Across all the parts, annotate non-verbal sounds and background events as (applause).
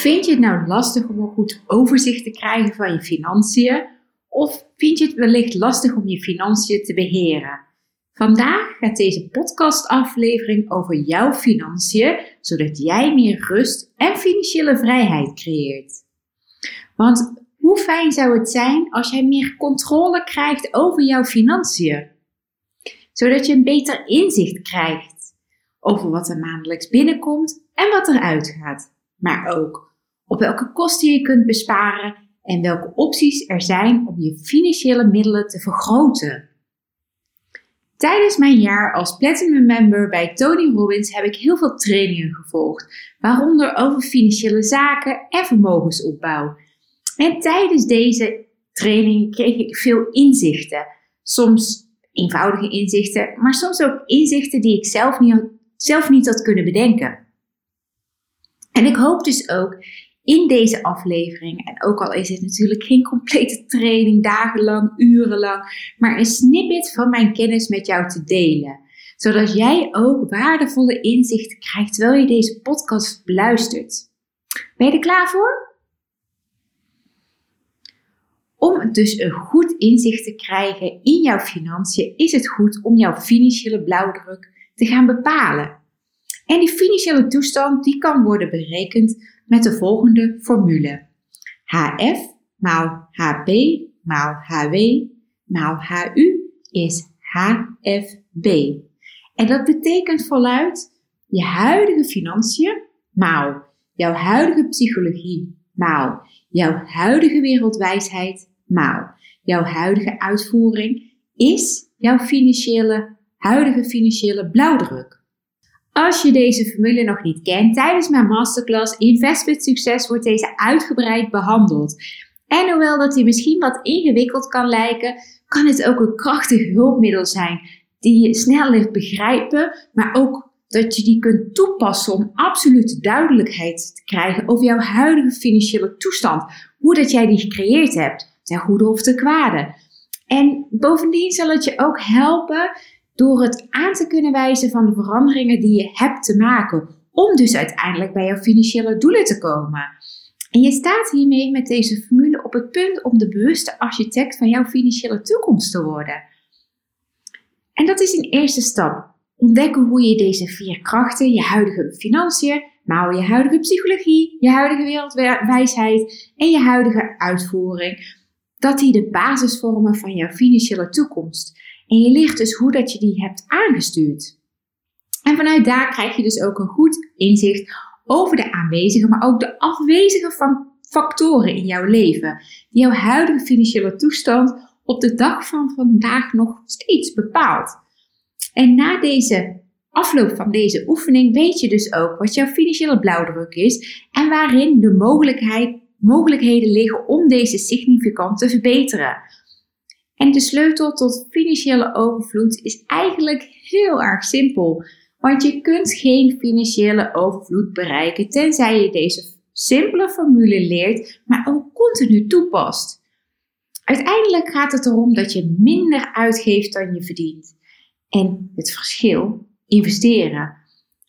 Vind je het nou lastig om een goed overzicht te krijgen van je financiën? Of vind je het wellicht lastig om je financiën te beheren? Vandaag gaat deze podcastaflevering over jouw financiën, zodat jij meer rust en financiële vrijheid creëert. Want hoe fijn zou het zijn als jij meer controle krijgt over jouw financiën? Zodat je een beter inzicht krijgt over wat er maandelijks binnenkomt en wat eruit gaat. Maar ook op welke kosten je kunt besparen en welke opties er zijn om je financiële middelen te vergroten. Tijdens mijn jaar als Platinum Member bij Tony Robbins heb ik heel veel trainingen gevolgd, waaronder over financiële zaken en vermogensopbouw. En tijdens deze trainingen kreeg ik veel inzichten, soms eenvoudige inzichten, maar soms ook inzichten die ik zelf niet, zelf niet had kunnen bedenken. En ik hoop dus ook in deze aflevering, en ook al is het natuurlijk geen complete training, dagenlang, urenlang, maar een snippet van mijn kennis met jou te delen. Zodat jij ook waardevolle inzichten krijgt terwijl je deze podcast beluistert. Ben je er klaar voor? Om dus een goed inzicht te krijgen in jouw financiën, is het goed om jouw financiële blauwdruk te gaan bepalen. En die financiële toestand die kan worden berekend met de volgende formule. HF maal HP maal HW maal HU is HFB. En dat betekent voluit je huidige financiën maal jouw huidige psychologie maal jouw huidige wereldwijsheid maal jouw huidige uitvoering is jouw financiële, huidige financiële blauwdruk. Als je deze formule nog niet kent, tijdens mijn masterclass Invest met Succes wordt deze uitgebreid behandeld. En hoewel dat die misschien wat ingewikkeld kan lijken, kan het ook een krachtig hulpmiddel zijn die je snel ligt begrijpen, maar ook dat je die kunt toepassen om absolute duidelijkheid te krijgen over jouw huidige financiële toestand. Hoe dat jij die gecreëerd hebt, ten goede of ten kwade. En bovendien zal het je ook helpen door het aan te kunnen wijzen van de veranderingen die je hebt te maken, om dus uiteindelijk bij jouw financiële doelen te komen. En je staat hiermee met deze formule op het punt om de bewuste architect van jouw financiële toekomst te worden. En dat is een eerste stap. Ontdekken hoe je deze vier krachten, je huidige financiën, maar je huidige psychologie, je huidige wereldwijsheid en je huidige uitvoering, dat die de basis vormen van jouw financiële toekomst. En je leert dus hoe dat je die hebt aangestuurd. En vanuit daar krijg je dus ook een goed inzicht over de aanwezige, maar ook de afwezige van factoren in jouw leven, die jouw huidige financiële toestand op de dag van vandaag nog steeds bepaalt. En na deze afloop van deze oefening weet je dus ook wat jouw financiële blauwdruk is en waarin de mogelijkheid, mogelijkheden liggen om deze significant te verbeteren. En de sleutel tot financiële overvloed is eigenlijk heel erg simpel. Want je kunt geen financiële overvloed bereiken tenzij je deze simpele formule leert, maar ook continu toepast. Uiteindelijk gaat het erom dat je minder uitgeeft dan je verdient. En het verschil, investeren.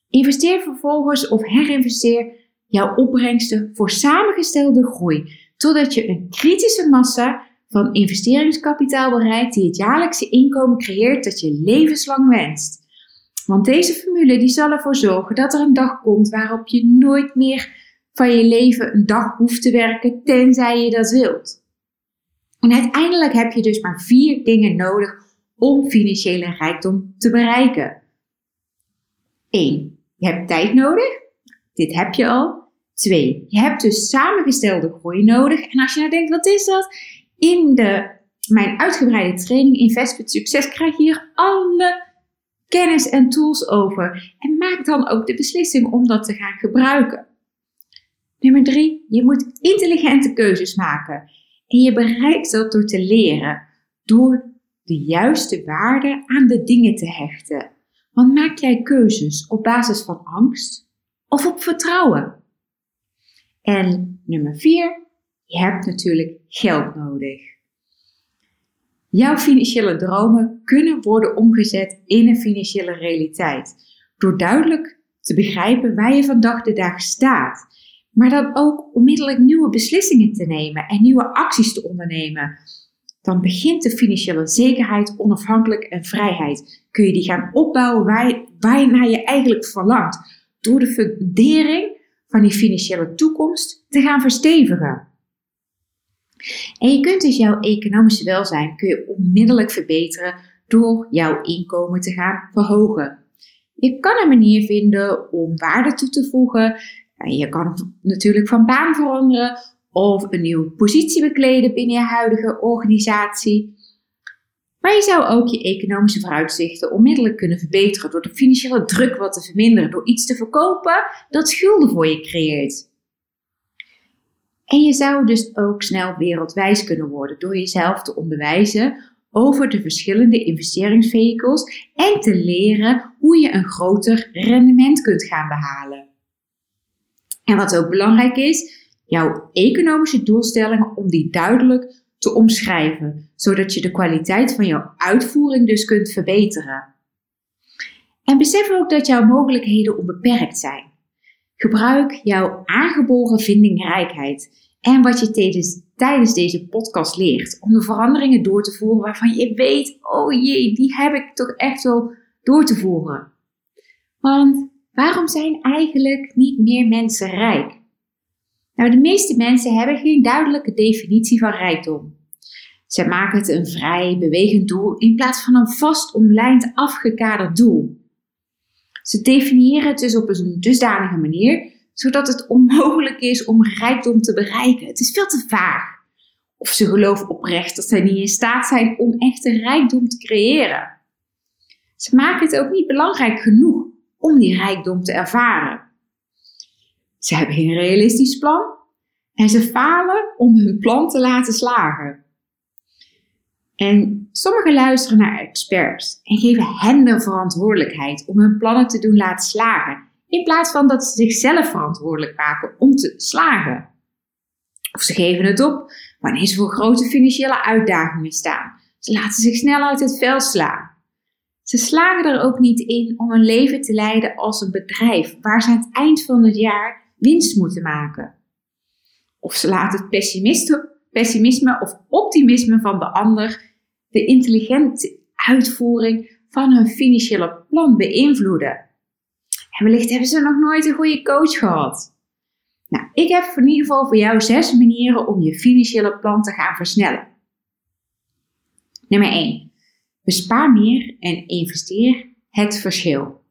Investeer vervolgens of herinvesteer jouw opbrengsten voor samengestelde groei, totdat je een kritische massa van investeringskapitaal bereikt die het jaarlijkse inkomen creëert dat je levenslang wenst. Want deze formule die zal ervoor zorgen dat er een dag komt waarop je nooit meer van je leven een dag hoeft te werken tenzij je dat wilt. En uiteindelijk heb je dus maar vier dingen nodig om financiële rijkdom te bereiken. 1. Je hebt tijd nodig. Dit heb je al. 2. Je hebt dus samengestelde groei nodig. En als je nou denkt, wat is dat? In de, mijn uitgebreide training Invest met Succes krijg je hier alle kennis en tools over. En maak dan ook de beslissing om dat te gaan gebruiken. Nummer drie, je moet intelligente keuzes maken. En je bereikt dat door te leren, door de juiste waarde aan de dingen te hechten. Want maak jij keuzes op basis van angst of op vertrouwen? En nummer vier, je hebt natuurlijk geld nodig. Jouw financiële dromen kunnen worden omgezet in een financiële realiteit. Door duidelijk te begrijpen waar je van dag de dag staat. Maar dan ook onmiddellijk nieuwe beslissingen te nemen en nieuwe acties te ondernemen. Dan begint de financiële zekerheid, onafhankelijk en vrijheid. Kun je die gaan opbouwen waar waar naar je eigenlijk verlangt. Door de fundering van die financiële toekomst te gaan verstevigen. En je kunt dus jouw economische welzijn kun je onmiddellijk verbeteren door jouw inkomen te gaan verhogen. Je kan een manier vinden om waarde toe te voegen. Je kan natuurlijk van baan veranderen of een nieuwe positie bekleden binnen je huidige organisatie. Maar je zou ook je economische vooruitzichten onmiddellijk kunnen verbeteren door de financiële druk wat te verminderen, door iets te verkopen dat schulden voor je creëert. En je zou dus ook snel wereldwijs kunnen worden door jezelf te onderwijzen over de verschillende investeringsvehicles en te leren hoe je een groter rendement kunt gaan behalen. En wat ook belangrijk is, jouw economische doelstellingen om die duidelijk te omschrijven, zodat je de kwaliteit van jouw uitvoering dus kunt verbeteren. En besef ook dat jouw mogelijkheden onbeperkt zijn. Gebruik jouw aangeboren vindingrijkheid en wat je tijdens deze podcast leert. Om de veranderingen door te voeren waarvan je weet, oh jee, die heb ik toch echt wel door te voeren. Want waarom zijn eigenlijk niet meer mensen rijk? Nou, de meeste mensen hebben geen duidelijke definitie van rijkdom. Ze maken het een vrij bewegend doel in plaats van een vast omlijnd afgekaderd doel. Ze definiëren het dus op een dusdanige manier zodat het onmogelijk is om rijkdom te bereiken. Het is veel te vaag. Of ze geloven oprecht dat zij niet in staat zijn om echte rijkdom te creëren. Ze maken het ook niet belangrijk genoeg om die rijkdom te ervaren. Ze hebben geen realistisch plan en ze falen om hun plan te laten slagen. En sommigen luisteren naar experts en geven hen de verantwoordelijkheid om hun plannen te doen laten slagen in plaats van dat ze zichzelf verantwoordelijk maken om te slagen. Of ze geven het op wanneer ze voor grote financiële uitdagingen staan. Ze laten zich snel uit het veld slaan. Ze slagen er ook niet in om een leven te leiden als een bedrijf waar ze aan het eind van het jaar winst moeten maken. Of ze laten het pessimisme of optimisme van de ander de intelligente uitvoering van hun financiële plan beïnvloeden. En wellicht hebben ze nog nooit een goede coach gehad. Nou, ik heb in ieder geval voor jou zes manieren om je financiële plan te gaan versnellen. Nummer 1. Bespaar meer en investeer het verschil.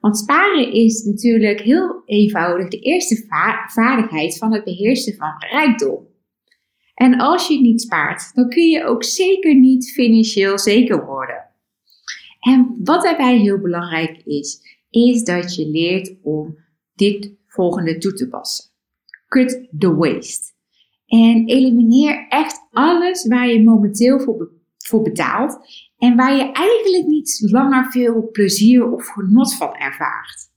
Want sparen is natuurlijk heel eenvoudig de eerste vaardigheid van het beheersen van rijkdom. En als je niet spaart, dan kun je ook zeker niet financieel zeker worden. En wat daarbij heel belangrijk is, is dat je leert om dit volgende toe te passen. Cut the waste. En elimineer echt alles waar je momenteel voor, voor betaalt en waar je eigenlijk niet langer veel plezier of genot van ervaart.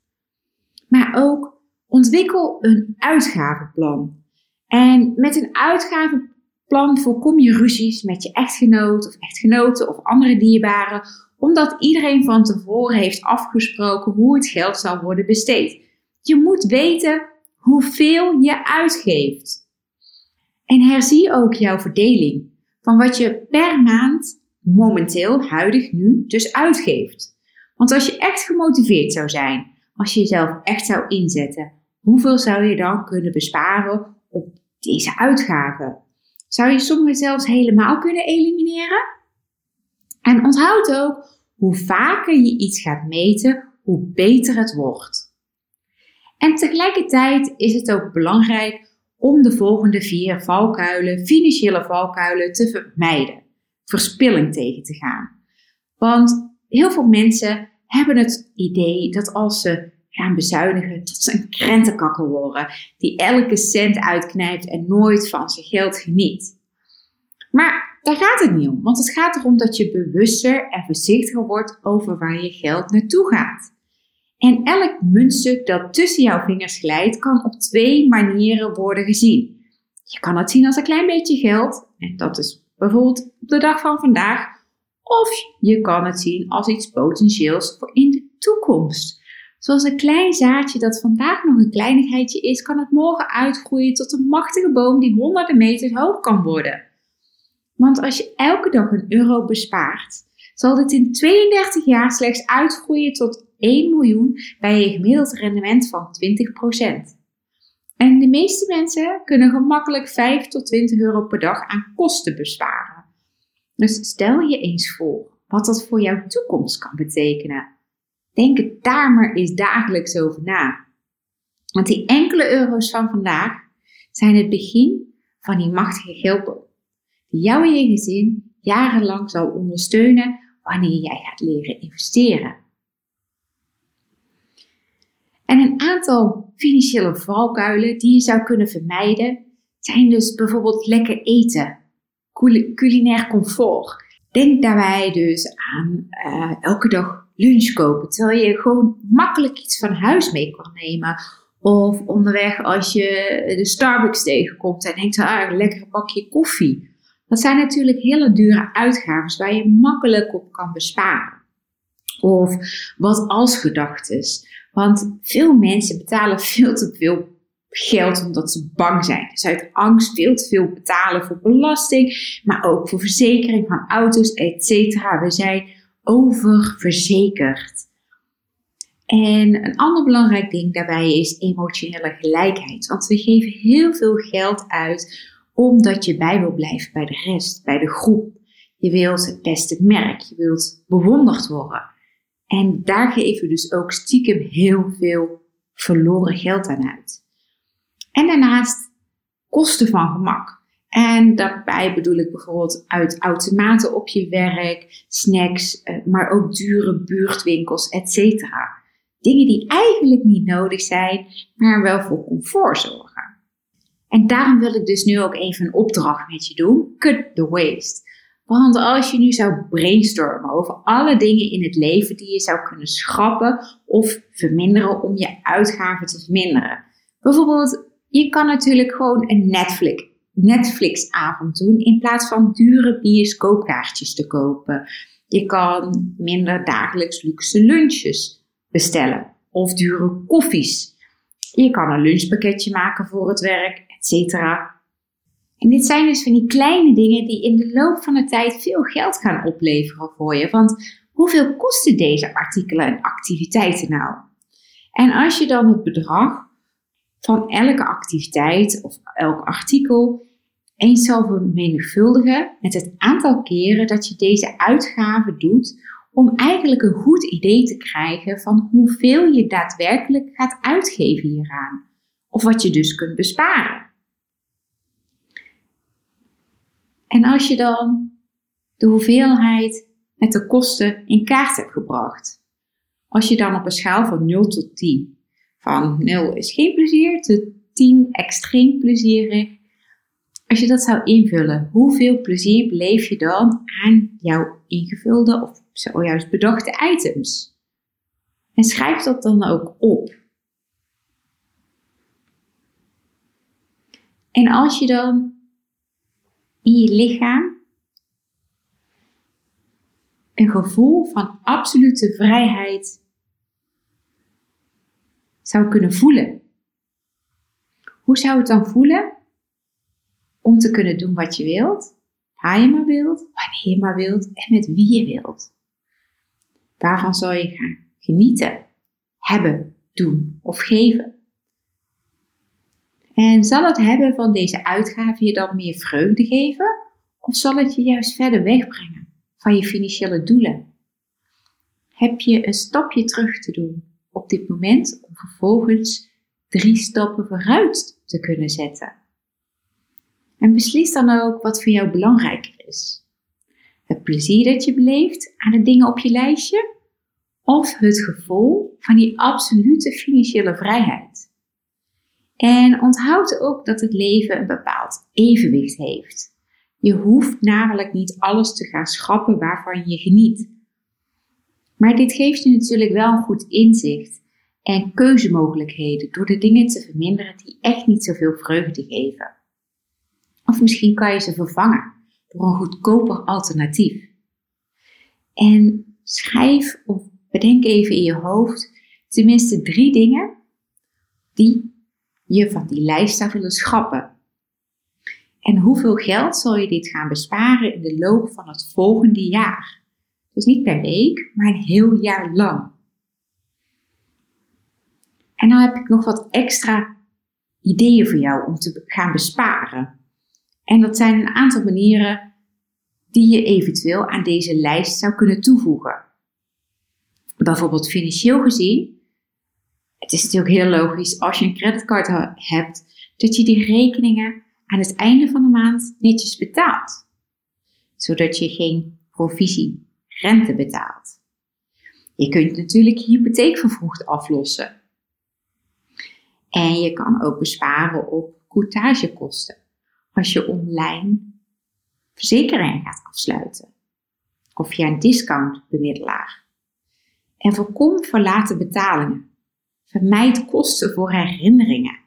Maar ook ontwikkel een uitgavenplan. En met een uitgavenplan voorkom je ruzies met je echtgenoot of echtgenoten of andere dierbaren omdat iedereen van tevoren heeft afgesproken hoe het geld zal worden besteed. Je moet weten hoeveel je uitgeeft. En herzie ook jouw verdeling van wat je per maand momenteel, huidig nu, dus uitgeeft. Want als je echt gemotiveerd zou zijn, als je jezelf echt zou inzetten, hoeveel zou je dan kunnen besparen deze uitgaven? Zou je sommige zelfs helemaal kunnen elimineren? En onthoud ook, hoe vaker je iets gaat meten, hoe beter het wordt. En tegelijkertijd is het ook belangrijk om de volgende vier valkuilen, financiële valkuilen, te vermijden. Verspilling tegen te gaan. Want heel veel mensen hebben het idee dat als ze gaan bezuinigen tot ze een krentenkakkel worden, die elke cent uitknijpt en nooit van zijn geld geniet. Maar daar gaat het niet om, want het gaat erom dat je bewuster en voorzichtiger wordt over waar je geld naartoe gaat. En elk muntstuk dat tussen jouw vingers glijdt, kan op twee manieren worden gezien. Je kan het zien als een klein beetje geld, en dat is bijvoorbeeld op de dag van vandaag, of je kan het zien als iets potentieels voor in de toekomst. Zoals een klein zaadje dat vandaag nog een kleinigheidje is, kan het morgen uitgroeien tot een machtige boom die honderden meters hoog kan worden. Want als je elke dag een euro bespaart, zal dit in 32 jaar slechts uitgroeien tot 1 miljoen bij een gemiddeld rendement van 20%. En de meeste mensen kunnen gemakkelijk 5 tot 20 euro per dag aan kosten besparen. Dus stel je eens voor wat dat voor jouw toekomst kan betekenen. Denk daar maar eens dagelijks over na. Want die enkele euro's van vandaag zijn het begin van die machtige geldboom. Die jou en je gezin jarenlang zal ondersteunen wanneer jij gaat leren investeren. En een aantal financiële valkuilen die je zou kunnen vermijden zijn dus bijvoorbeeld lekker eten, culinair comfort. Denk daarbij dus aan uh, elke dag lunch kopen, terwijl je gewoon makkelijk iets van huis mee kan nemen. Of onderweg als je de Starbucks tegenkomt en denkt, ah, een lekker bakje koffie. Dat zijn natuurlijk hele dure uitgaven waar je makkelijk op kan besparen. Of wat als gedachtes. Want veel mensen betalen veel te veel geld omdat ze bang zijn. Dus uit angst veel te veel betalen voor belasting, maar ook voor verzekering van auto's, etc. We zijn oververzekerd. En een ander belangrijk ding daarbij is emotionele gelijkheid. Want we geven heel veel geld uit omdat je bij wil blijven bij de rest, bij de groep. Je wilt het beste merk, je wilt bewonderd worden. En daar geven we dus ook stiekem heel veel verloren geld aan uit. En daarnaast kosten van gemak. En daarbij bedoel ik bijvoorbeeld uit automaten op je werk, snacks, eh, maar ook dure buurtwinkels, etc. Dingen die eigenlijk niet nodig zijn, maar wel voor comfort zorgen. En daarom wil ik dus nu ook even een opdracht met je doen. Cut the waste. Want als je nu zou brainstormen over alle dingen in het leven die je zou kunnen schrappen of verminderen om je uitgaven te verminderen. Bijvoorbeeld, je kan natuurlijk gewoon een Netflix, Netflix-avond doen in plaats van dure bioscoopkaartjes te kopen. Je kan minder dagelijks luxe lunches bestellen of dure koffies. Je kan een lunchpakketje maken voor het werk, etc. En dit zijn dus van die kleine dingen die in de loop van de tijd veel geld gaan opleveren voor je. Want hoeveel kosten deze artikelen en activiteiten nou? En als je dan het bedrag van elke activiteit of elk artikel eens zal vermenigvuldigen met het aantal keren dat je deze uitgaven doet, om eigenlijk een goed idee te krijgen van hoeveel je daadwerkelijk gaat uitgeven hieraan. Of wat je dus kunt besparen. En als je dan de hoeveelheid met de kosten in kaart hebt gebracht, als je dan op een schaal van 0 tot 10, van 0 is geen plezier tot 10 extreem plezier, als je dat zou invullen, hoeveel plezier beleef je dan aan jouw ingevulde of zojuist bedachte items? En schrijf dat dan ook op. En als je dan in je lichaam een gevoel van absolute vrijheid zou kunnen voelen. Hoe zou het dan voelen om te kunnen doen wat je wilt, waar je maar wilt, wanneer je maar wilt en met wie je wilt? Waarvan zou je gaan genieten, hebben, doen of geven? En zal het hebben van deze uitgave je dan meer vreugde geven? Of zal het je juist verder wegbrengen van je financiële doelen? Heb je een stapje terug te doen op dit moment om vervolgens drie stappen vooruit te kunnen zetten? En beslis dan ook wat voor jou belangrijker is. Het plezier dat je beleeft aan de dingen op je lijstje? of het gevoel van die absolute financiële vrijheid. En onthoud ook dat het leven een bepaald evenwicht heeft. Je hoeft namelijk niet alles te gaan schrappen waarvan je geniet. Maar dit geeft je natuurlijk wel een goed inzicht en keuzemogelijkheden door de dingen te verminderen die echt niet zoveel vreugde geven. Of misschien kan je ze vervangen door een goedkoper alternatief. En schrijf of bedenk even in je hoofd tenminste drie dingen die je van die lijst zou willen schrappen. En hoeveel geld zal je dit gaan besparen in de loop van het volgende jaar? Dus niet per week, maar een heel jaar lang. En dan heb ik nog wat extra ideeën voor jou om te gaan besparen. En dat zijn een aantal manieren die je eventueel aan deze lijst zou kunnen toevoegen. Bijvoorbeeld financieel gezien. Het is natuurlijk heel logisch als je een creditcard hebt, dat je die rekeningen aan het einde van de maand netjes betaalt. Zodat je geen provisie rente betaalt. Je kunt natuurlijk je hypotheek vervroegd aflossen. En je kan ook besparen op courtagekosten als je online verzekeringen gaat afsluiten. Of via een discountbemiddelaar. En voorkom verlaten betalingen. Vermijd kosten voor herinneringen.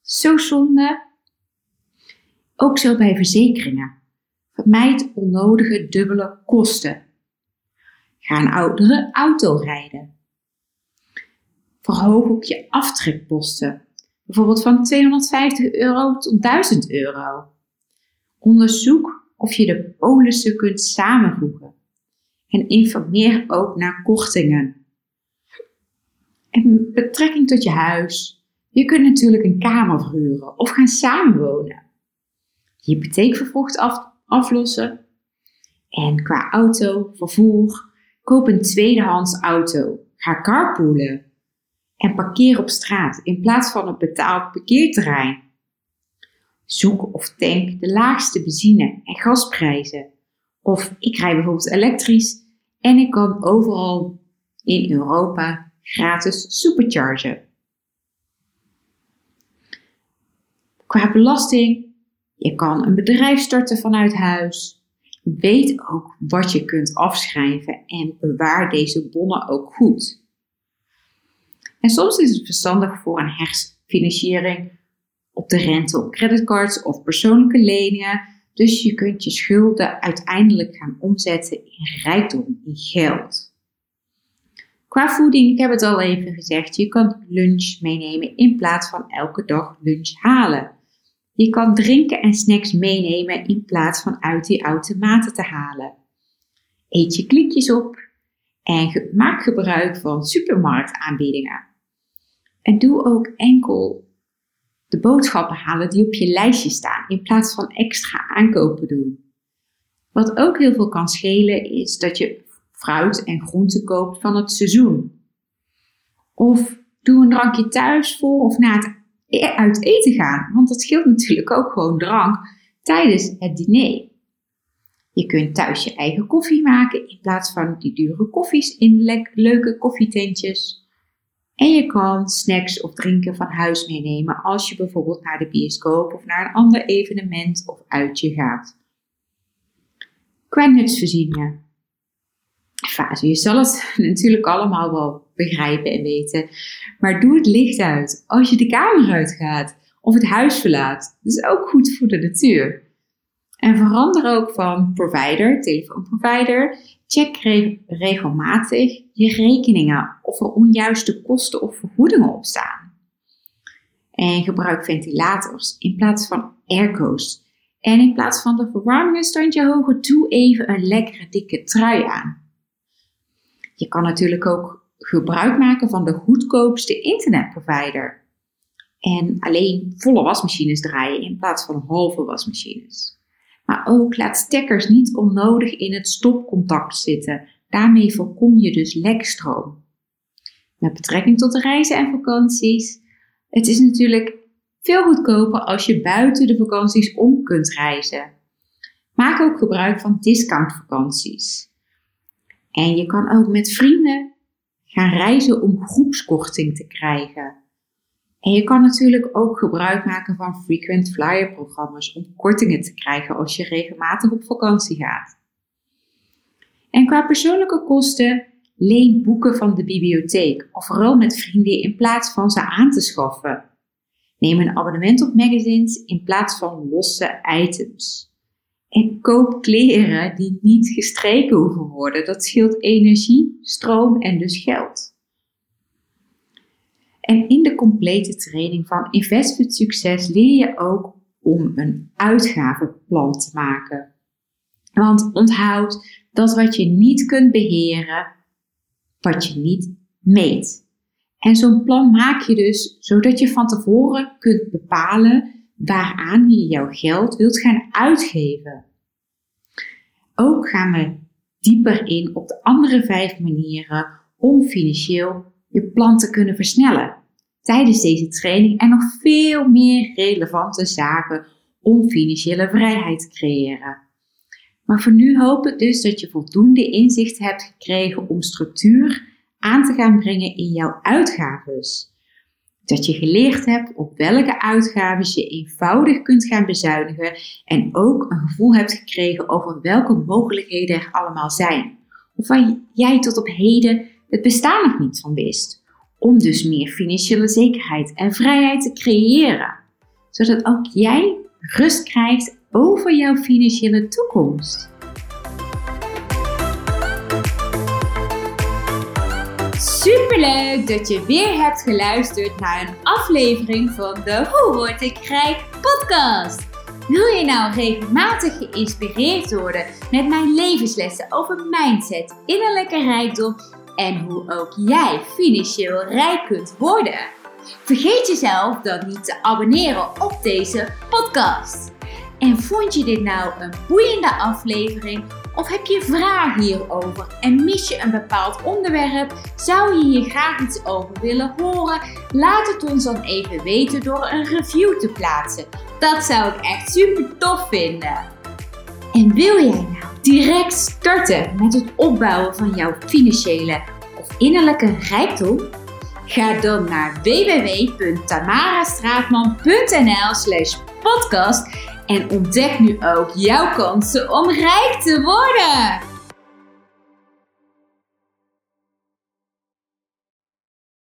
Zo zonde. Ook zo bij verzekeringen. Vermijd onnodige dubbele kosten. Ga een oudere auto rijden. Verhoog ook je aftrekposten. Bijvoorbeeld van 250 euro tot 1000 euro. Onderzoek of je de polissen kunt samenvoegen. En informeer ook naar kortingen. En betrekking tot je huis. Je kunt natuurlijk een kamer verhuren of gaan samenwonen. Je hypotheek vervroegd af, aflossen. En qua auto, vervoer, koop een tweedehands auto. Ga carpoolen. En parkeer op straat in plaats van een betaald parkeerterrein. Zoek of tank de laagste benzine- en gasprijzen. Of ik rij bijvoorbeeld elektrisch en ik kan overal in Europa gratis superchargen. Qua belasting, je kan een bedrijf starten vanuit huis. Weet ook wat je kunt afschrijven en bewaar deze bonnen ook goed. En soms is het verstandig voor een herfstfinanciering op de rente op creditcards of persoonlijke leningen. Dus je kunt je schulden uiteindelijk gaan omzetten in rijkdom, in geld. Qua voeding, ik heb het al even gezegd, je kan lunch meenemen in plaats van elke dag lunch halen. Je kan drinken en snacks meenemen in plaats van uit die automaten te halen. Eet je klikjes op en maak gebruik van supermarktaanbiedingen. En doe ook enkel de boodschappen halen die op je lijstje staan, in plaats van extra aankopen doen. Wat ook heel veel kan schelen is dat je fruit en groenten koopt van het seizoen. Of doe een drankje thuis voor of na het e- uit eten gaan, want dat scheelt natuurlijk ook gewoon drank tijdens het diner. Je kunt thuis je eigen koffie maken in plaats van die dure koffies in leuke koffietentjes. En je kan snacks of drinken van huis meenemen als je bijvoorbeeld naar de bioscoop of naar een ander evenement of uitje gaat. Qua nutsvoorzieningen. Fase, je zal het (laughs) natuurlijk allemaal wel begrijpen en weten, maar doe het licht uit als je de kamer uitgaat of het huis verlaat. Dat is ook goed voor de natuur. En verander ook van provider, telefoonprovider. Check regelmatig je rekeningen of er onjuiste kosten of vergoedingen op staan. En gebruik ventilators in plaats van airco's. En in plaats van de verwarming een standje hoger, doe even een lekkere dikke trui aan. Je kan natuurlijk ook gebruik maken van de goedkoopste internetprovider. En alleen volle wasmachines draaien in plaats van halve wasmachines. Maar ook laat stekkers niet onnodig in het stopcontact zitten. Daarmee voorkom je dus lekstroom. Met betrekking tot de reizen en vakanties. Het is natuurlijk veel goedkoper als je buiten de vakanties om kunt reizen. Maak ook gebruik van discountvakanties. En je kan ook met vrienden gaan reizen om groepskorting te krijgen. En je kan natuurlijk ook gebruik maken van frequent flyer programma's om kortingen te krijgen als je regelmatig op vakantie gaat. En qua persoonlijke kosten, leen boeken van de bibliotheek of ruil met vrienden in plaats van ze aan te schaffen. Neem een abonnement op magazines in plaats van losse items. En koop kleren die niet gestreken hoeven worden. Dat scheelt energie, stroom en dus geld. En in de complete training van Invest Succes leer je ook om een uitgavenplan te maken. Want onthoud dat wat je niet kunt beheren, wat je niet meet. En zo'n plan maak je dus zodat je van tevoren kunt bepalen waaraan je jouw geld wilt gaan uitgeven. Ook gaan we dieper in op de andere vijf manieren om financieel je plan te kunnen versnellen. Tijdens deze training en nog veel meer relevante zaken om financiële vrijheid te creëren. Maar voor nu hoop ik dus dat je voldoende inzicht hebt gekregen om structuur aan te gaan brengen in jouw uitgaves. Dat je geleerd hebt op welke uitgaven je eenvoudig kunt gaan bezuinigen en ook een gevoel hebt gekregen over welke mogelijkheden er allemaal zijn. Of waar jij tot op heden het bestaan nog niet van wist. Om dus meer financiële zekerheid en vrijheid te creëren. Zodat ook jij rust krijgt over jouw financiële toekomst. Superleuk dat je weer hebt geluisterd naar een aflevering van de Hoe word ik rijk podcast. Wil je nou regelmatig geïnspireerd worden met mijn levenslessen over mindset, innerlijke rijkdom en hoe ook jij financieel rijk kunt worden? Vergeet jezelf dan niet te abonneren op deze podcast. En vond je dit nou een boeiende aflevering? Of heb je vragen hierover en mis je een bepaald onderwerp? Zou je hier graag iets over willen horen? Laat het ons dan even weten door een review te plaatsen. Dat zou ik echt super tof vinden. En wil jij direct starten met het opbouwen van jouw financiële of innerlijke rijkdom? Ga dan naar www.tamarastraatman.nl slash podcast en ontdek nu ook jouw kansen om rijk te worden.